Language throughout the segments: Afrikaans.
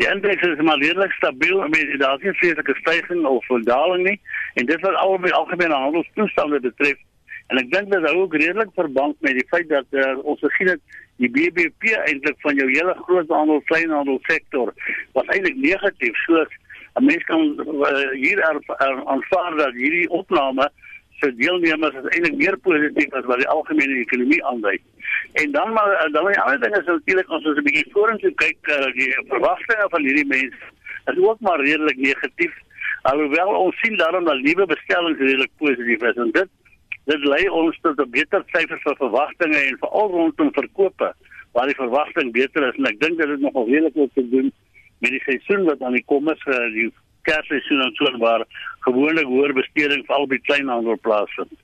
Die indeks is maar redelik stabiel. Met daar is nie vreeslike stygings of daling nie en dit wat al die algemene handelstoestande betref en ek dink dit hou ook redelik verband met die feit dat uh, ons gesien het die BBP eintlik van jou hele groot handel kleinhandel sektor was eintlik negatief soos 'n mens kan uh, hier aanvaar dat hierdie opname se deelnemers is eintlik meer positief as wat die algemene ekonomie aandui. En dan maar eh, dan die ander ding is natuurlik ons is 'n bietjie vorentoe kyk uh, die verwagtinge van hierdie mense is ook maar redelik negatief. Alhoewel ons sien daarom dat nuwe bestellings redelik positief is en dit dit lei ons tot 'n beter syfers vir verwagtinge en veral rondom verkope waar die verwagting beter is en ek dink dit is nogal redelik om te doen met die seisoen wat aan die kom is vir die kersseisoen en so waar gewoonlik hoër besteding vir al die kleinhandel plaasvind.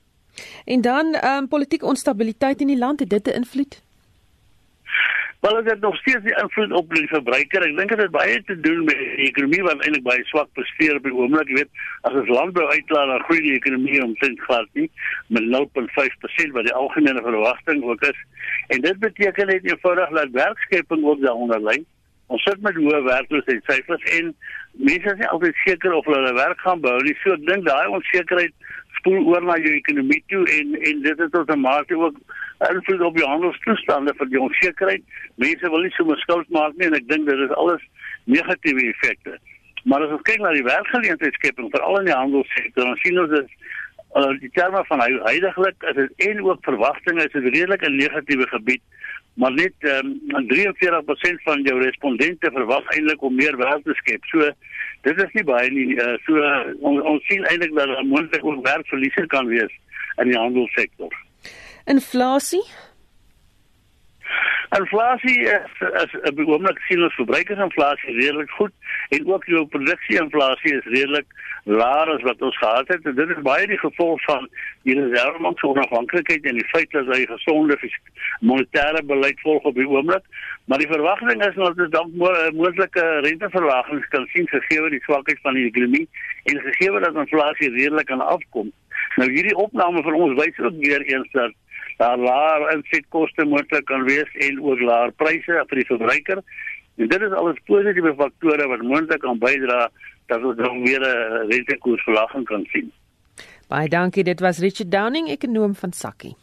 En dan ehm um, politieke onstabiliteit in die land het dit 'n invloed. Wel dit het nog steeds die invloed op die verbruiker. Ek dink dit het baie te doen met die ekonomie wat eintlik baie swak presteer op die oomblik. Jy weet, as ons landbou uitlaat, dan groei die ekonomie omtrent glad nie met 0.5% wat die algemene verwagting ook is. En dit beteken net eenvoudig dat werkskeping ook daaronder lê. Ons sit met hoë werkloosheidssyfers en mense is nie altyd seker of hulle werk gaan behou nie. So ek dink daai onsekerheid spoel oor na jou ekonomie toe en en dit het tot 'n mate ook invloed op die handelstoestande vir die onsekerheid. Mense wil nie sommer skuld maak nie en ek dink dit is alles negatiewe effekte. Maar as ons kyk na die werkgeleentheidsskeping veral in die handelssektor, dan sien ons dat uh, die terme van huidigelik is en ook verwagtinge is redelik 'n negatiewe gebied maar net um, ehm, 43% van jou respondente verwag eintlik om meer werk te skep. So dit is nie baie nie. Uh, so ons, ons sien eintlik dat daar moontlik ook werkverliese kan wees in die handelssektor. Inflasie Inflasie is is 'n oomblik sien ons verbruikersinflasie redelik goed en ook jou produksieinflasie is redelik laer as wat ons gehad het. En dit is baie die gevolg van die reservebank se onafhanklikheid en die feit dat hy gesonde monetêre beleid volg op die oomblik. Maar die verwagting is dat dit dalk moontlike renteverlagings kan sien gegee die swakheid van die ekonomie en gegee dat inflasie redelik kan afkom. Nou hierdie opname vir ons wys ook weer eens dat daar laer insetkoste moontlik kan wees en ook laer pryse vir die verbruiker. En dit is alles positiewe faktore wat moontlik kan bydra dat ons dan weer 'n rentekoersverlaging kan sien. Baie dankie, dit was Richard Downing, ekonom van Sakkie.